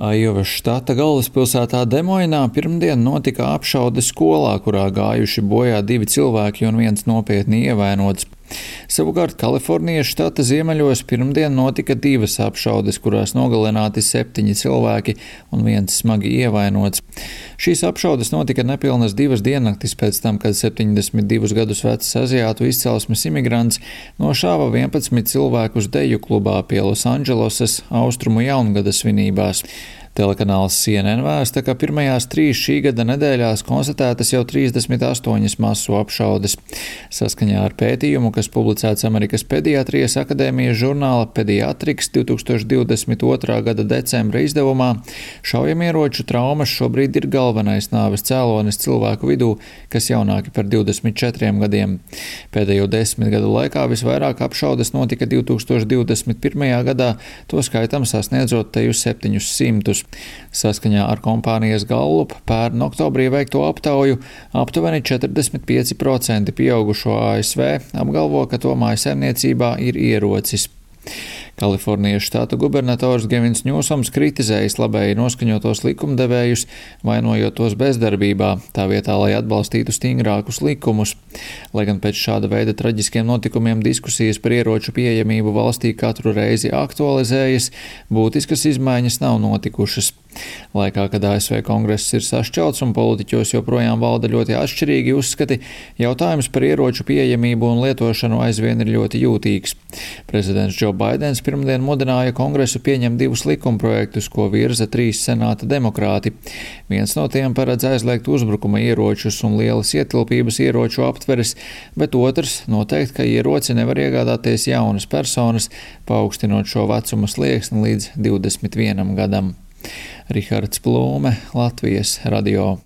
Ajovas štata galvaspilsētā Demoinā pirmdien notika apšaude skolā, kurā gājuši bojā divi cilvēki un viens nopietni ievainots. Savukārt Kalifornijas štata ziemeļos pirmdien notika divas apšaudes, kurās nogalināti septiņi cilvēki un viens smagi ievainots. Šīs apšaudes notika nepilnas divas diennaktis pēc tam, kad 72 gadus vecs aziātu izcelsmes imigrants nošāva 11 cilvēkus deju klubā pie Losandželosas austrumu jaungada svinībās. Telekanāls CNN vēsta, ka pirmajās trīs šī gada nedēļās konstatētas jau 38 masu apšaudes. Saskaņā ar pētījumu, kas publicēts Amerikas Pediatrijas akadēmijas žurnāla Pediatriks 2022. gada decembra izdevumā, šaujamieroču traumas šobrīd ir galvenais nāves cēlonis cilvēku vidū, kas jaunāki par 24 gadiem. Pēdējo desmit gadu laikā visvairāk apšaudes notika 2021. gadā, to skaitam sasniedzot teju 700 gadus. Saskaņā ar kompānijas Gallup pērn oktobrī veikto aptauju aptuveni 45% pieaugušo ASV apgalvo, ka to mājsaimniecībā ir ierocis. Kalifornijas štata gubernators Gevins Ņūsams kritizējis labēji noskaņotos likumdevējus, vainojot tos bezdarbībā, tā vietā, lai atbalstītu stingrākus likumus. Lai gan pēc šāda veida traģiskiem notikumiem diskusijas par ieroču pieejamību valstī katru reizi aktualizējas, būtiskas izmaiņas nav notikušas. Laikā, kad ASV kongress ir sašķelts un politiķos joprojām valda ļoti atšķirīgi uzskati, jautājums par ieroču pieejamību un lietošanu aizvien ir ļoti jūtīgs. Prezidents Džo Baidens pirmdien mudināja kongresu pieņemt divus likumprojektus, ko virza trīs senāta demokrāti. Viens no tiem paredz aizliegt uzbrukuma ieročus un lielas ietilpības ieroču aptveres, bet otrs noteikt, ka ieroci nevar iegādāties jaunas personas, paaugstinot šo vecuma slieksni līdz 21 gadam. Rihards Plūme, Latvijas radio.